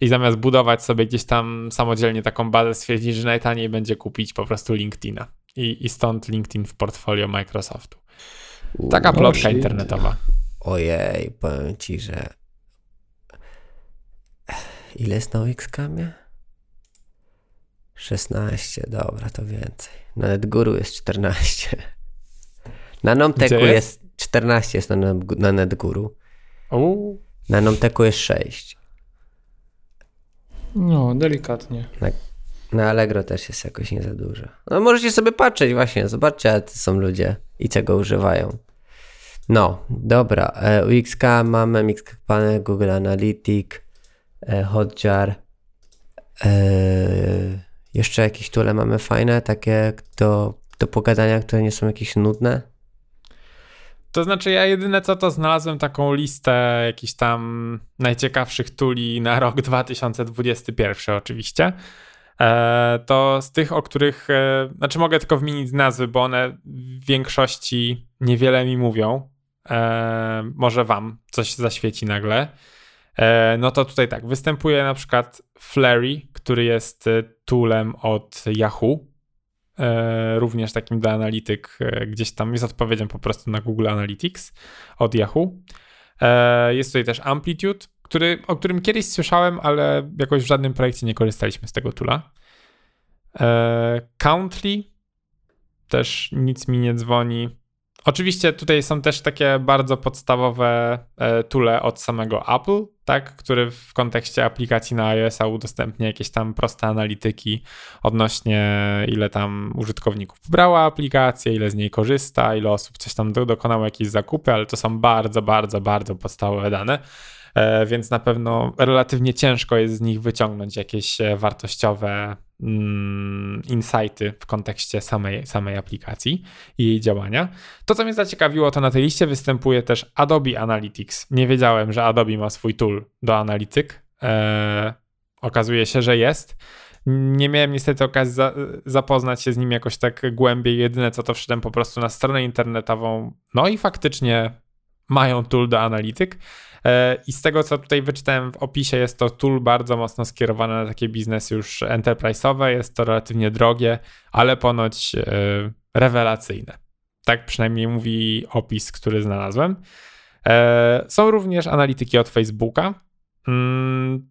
i zamiast budować sobie gdzieś tam samodzielnie taką bazę, stwierdzić, że najtaniej będzie kupić po prostu LinkedIna. I, i stąd LinkedIn w portfolio Microsoftu. Taka plotka internetowa. Ojej, powiem ci, że ile jest na Xcamie? 16, dobra, to więcej. Na NetGuru jest 14. Na Nomteku jest? jest 14 jest na, na NetGuru. Na Nomteku jest 6. No, delikatnie. Na, na Allegro też jest jakoś nie za dużo. No możecie sobie patrzeć właśnie, zobaczcie, jacy są ludzie i czego używają. No, dobra. E, u XK mamy Mixed Panel, Google Analytics, e, Hotjar. E, jeszcze jakieś tule mamy fajne, takie do, do pogadania, które nie są jakieś nudne. To znaczy, ja jedyne co to znalazłem taką listę jakichś tam najciekawszych tuli na rok 2021, oczywiście. E, to z tych, o których, e, znaczy mogę tylko wymienić nazwy, bo one w większości niewiele mi mówią. E, może wam coś zaświeci nagle. No to tutaj tak, występuje na przykład Flurry, który jest toolem od Yahoo również takim dla analityk gdzieś tam jest odpowiedzią po prostu na Google Analytics od Yahoo. Jest tutaj też Amplitude, który, o którym kiedyś słyszałem, ale jakoś w żadnym projekcie nie korzystaliśmy z tego tula. Countly też nic mi nie dzwoni. Oczywiście tutaj są też takie bardzo podstawowe e, tule od samego Apple, tak, który w kontekście aplikacji na iOS-a udostępnia jakieś tam proste analityki odnośnie ile tam użytkowników pobrała aplikację, ile z niej korzysta, ile osób coś tam dokonało jakieś zakupy, ale to są bardzo, bardzo, bardzo podstawowe dane. E, więc na pewno relatywnie ciężko jest z nich wyciągnąć jakieś e, wartościowe mm, insighty w kontekście samej, samej aplikacji i jej działania. To, co mnie zaciekawiło, to na tej liście występuje też Adobe Analytics. Nie wiedziałem, że Adobe ma swój tool do analityk. E, okazuje się, że jest. Nie miałem niestety okazji za, zapoznać się z nim jakoś tak głębiej. Jedyne co to wszedłem po prostu na stronę internetową. No i faktycznie mają tool do analityk. E, I z tego, co tutaj wyczytałem w opisie, jest to tool bardzo mocno skierowany na takie biznesy już enterprise'owe. Jest to relatywnie drogie, ale ponoć e, rewelacyjne. Tak przynajmniej mówi opis, który znalazłem. E, są również analityki od Facebooka. Mm,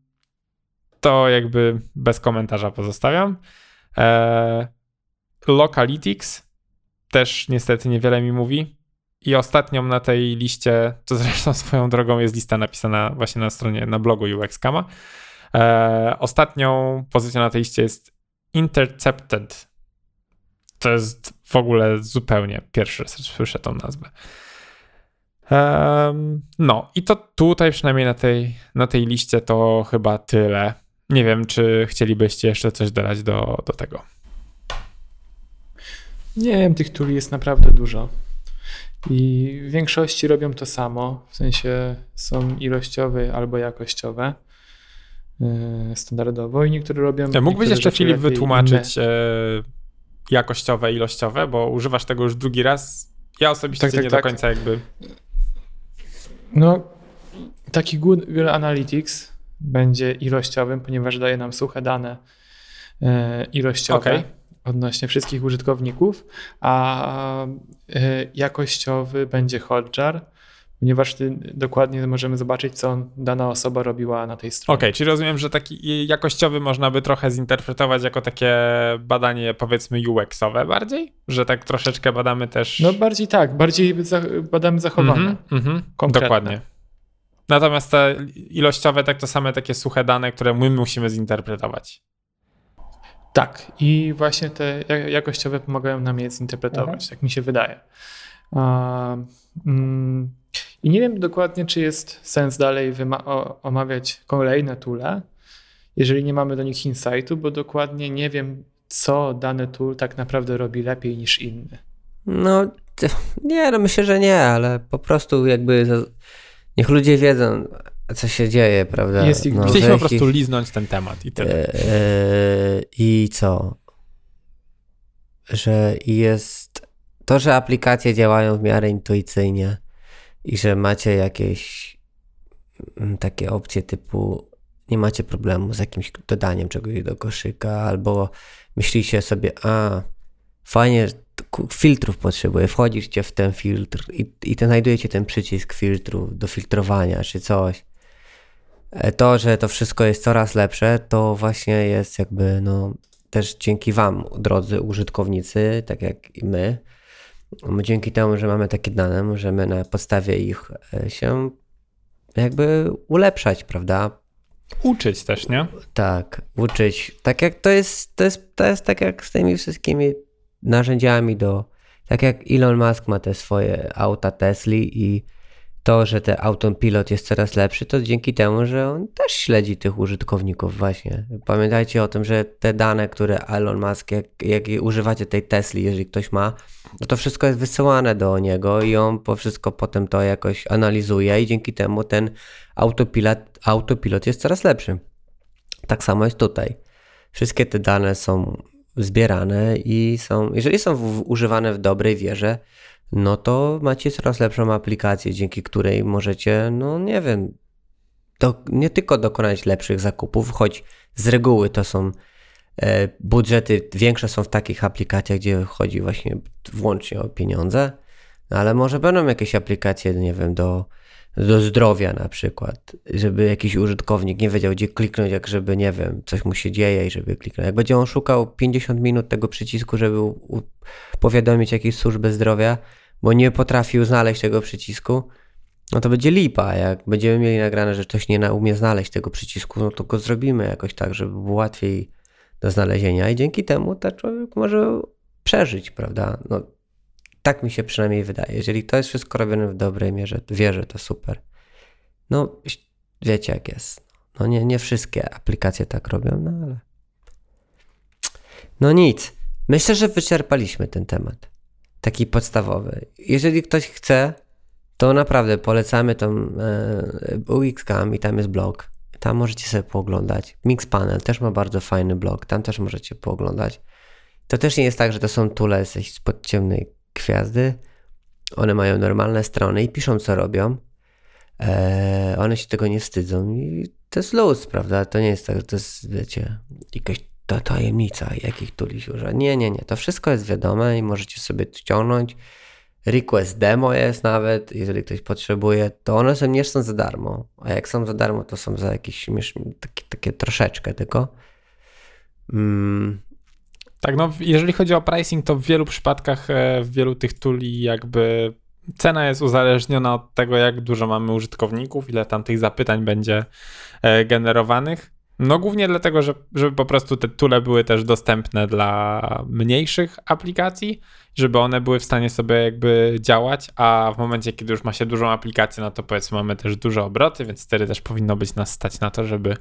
to jakby bez komentarza pozostawiam. Localytics też niestety niewiele mi mówi. I ostatnią na tej liście, to zresztą swoją drogą jest lista napisana właśnie na stronie, na blogu UXKama. E, ostatnią pozycją na tej liście jest Intercepted. To jest w ogóle zupełnie pierwszy raz słyszę tą nazwę. No i to tutaj przynajmniej na tej, na tej liście to chyba tyle. Nie wiem, czy chcielibyście jeszcze coś dodać do, do tego. Nie wiem, tych tuli jest naprawdę dużo. I w większości robią to samo, w sensie są ilościowe albo jakościowe yy, standardowo i niektóre robią. Ja mógłbyś jeszcze Filip wytłumaczyć inne. e, jakościowe, ilościowe, bo używasz tego już drugi raz. Ja osobiście Tak, tak, nie tak. do końca jakby. No, taki Google Analytics będzie ilościowym, ponieważ daje nam suche dane e, ilościowe Okej. Odnośnie wszystkich użytkowników, a e, jakościowy będzie Hotjar, ponieważ dokładnie możemy zobaczyć, co dana osoba robiła na tej stronie. Okej, czyli rozumiem, że taki jakościowy można by trochę zinterpretować jako takie badanie powiedzmy UX-owe bardziej? Że tak troszeczkę badamy też... No bardziej tak, bardziej badamy zachowania. Mhm, mhm, konkretne. Dokładnie. Natomiast te ilościowe, tak to same takie suche dane, które my musimy zinterpretować. Tak, i właśnie te ja- jakościowe pomagają nam je zinterpretować, tak mi się wydaje. Mm, I nie wiem dokładnie, czy jest sens dalej omawiać kolejne toole, jeżeli nie mamy do nich insightu, bo dokładnie nie wiem, co dany tool tak naprawdę robi lepiej niż inny. No, nie, no myślę, że nie, ale po prostu jakby niech ludzie wiedzą, co się dzieje, prawda? Jest ich- no, Chcieliśmy po prostu liznąć ten temat i tyle. E, I co? Że jest to, że aplikacje działają w miarę intuicyjnie i że macie jakieś mm, takie opcje typu nie macie problemu z jakimś dodaniem czegoś do koszyka albo myślicie sobie, a fajnie, filtrów potrzebuję, wchodzicie w ten filtr i, i ten, znajdujecie ten przycisk filtru do filtrowania czy coś. E, To, że to wszystko jest coraz lepsze, to właśnie jest jakby no też dzięki Wam, drodzy użytkownicy, tak jak i my. Dzięki temu, że mamy takie dane, możemy na podstawie ich e, się jakby ulepszać, prawda? Uczyć też, nie? Tak, uczyć. Tak jak to jest, to jest, to jest tak jak z tymi wszystkimi narzędziami do, tak jak Elon Musk ma te swoje auta Tesli i to, że ten autopilot jest coraz lepszy, to dzięki temu, że on też śledzi tych użytkowników właśnie. Pamiętajcie o tym, że te dane, które Elon Musk, jak, jak używacie tej Tesli, jeżeli ktoś ma, no to wszystko jest wysyłane do niego i on po wszystko potem to jakoś analizuje i dzięki temu ten autopilot, autopilot jest coraz lepszy. Tak samo jest tutaj. Wszystkie te dane są zbierane i są, jeżeli są w, używane w dobrej wierze, no to macie coraz lepszą aplikację, dzięki której możecie, no nie wiem, do, nie tylko dokonać lepszych zakupów, choć z reguły to są e, budżety większe są w takich aplikacjach, gdzie chodzi właśnie wyłącznie o pieniądze, no ale może będą jakieś aplikacje, nie wiem, do, do zdrowia na przykład, żeby jakiś użytkownik nie wiedział, gdzie kliknąć, jak żeby, nie wiem, coś mu się dzieje i żeby kliknąć. Jak będzie on szukał 50 minut tego przycisku, żeby powiadomić jakieś służby zdrowia, bo nie potrafił znaleźć tego przycisku, no to będzie lipa. Jak będziemy mieli nagrane, że ktoś nie umie znaleźć tego przycisku, no to go zrobimy jakoś tak, żeby było łatwiej do znalezienia i dzięki temu ten człowiek może przeżyć, prawda? No, tak mi się przynajmniej wydaje. Jeżeli to jest wszystko robione w dobrej mierze, wierzę, to super. No, wiecie jak jest. No nie, nie wszystkie aplikacje tak robią, no ale... No nic. Myślę, że wyczerpaliśmy ten temat. Taki podstawowy. Jeżeli ktoś chce, to naprawdę polecamy tą e, UXCam i tam jest blog. Tam możecie sobie pooglądać. Mixpanel też ma bardzo fajny blog. Tam też możecie pooglądać. To też nie jest tak, że to są tule spod ciemnej gwiazdy. One mają normalne strony i piszą, co robią. E, one się tego nie wstydzą i to jest luz, prawda? To nie jest tak, że to jest, wiecie, jakaś ta tajemnica, jakich tuli używa. Nie, nie, nie. To wszystko jest wiadome i możecie sobie ściągnąć, request demo jest nawet, jeżeli ktoś potrzebuje, to one są, nie są za darmo. A jak są za darmo, to są za jakieś takie, takie troszeczkę tylko. Mm. Tak, no jeżeli chodzi o pricing, to w wielu przypadkach, e, w wielu tych tuli jakby cena jest uzależniona od tego, jak dużo mamy użytkowników, ile tam tych zapytań będzie e, generowanych. No głównie dlatego, że, żeby po prostu te tule były też dostępne dla mniejszych aplikacji, żeby one były w stanie sobie jakby działać, a w momencie, kiedy już ma się dużą aplikację, no to powiedzmy mamy też duże obroty, więc wtedy też powinno być nas stać na to, żeby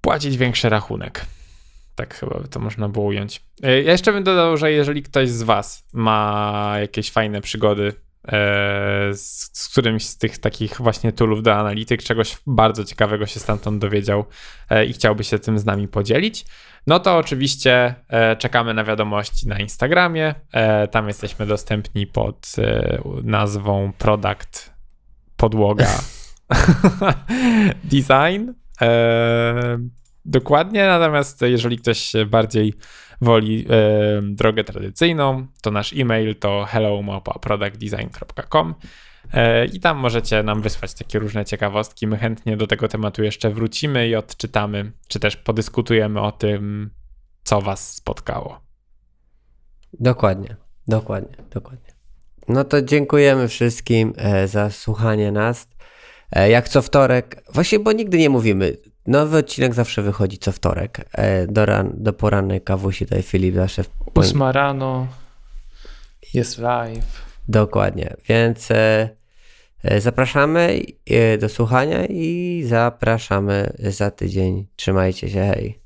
płacić większy rachunek. Tak chyba by to można było ująć. E, ja jeszcze bym dodał, że jeżeli ktoś z Was ma jakieś fajne przygody z, z którymś z tych takich właśnie toolów do analityk, czegoś bardzo ciekawego się stamtąd dowiedział e, i chciałby się tym z nami podzielić, no to oczywiście e, czekamy na wiadomości na Instagramie. Tam jesteśmy dostępni pod nazwą Product Podłoga Design. Dokładnie, natomiast jeżeli ktoś bardziej woli e, drogę tradycyjną, to nasz e-mail to hello.productdesign.com e, i tam możecie nam wysłać takie różne ciekawostki. My chętnie do tego tematu jeszcze wrócimy i odczytamy, czy też podyskutujemy o tym, co Was spotkało. Dokładnie, dokładnie, dokładnie. No to dziękujemy wszystkim e, za słuchanie nas. E, jak co wtorek, właśnie bo nigdy nie mówimy, Nowy odcinek zawsze wychodzi co wtorek. E, do, ran, do porannej kawusi tutaj Filip zawsze... W... Ósma rano jest live. Dokładnie, więc e, e, zapraszamy do słuchania i zapraszamy za tydzień. Trzymajcie się, hej.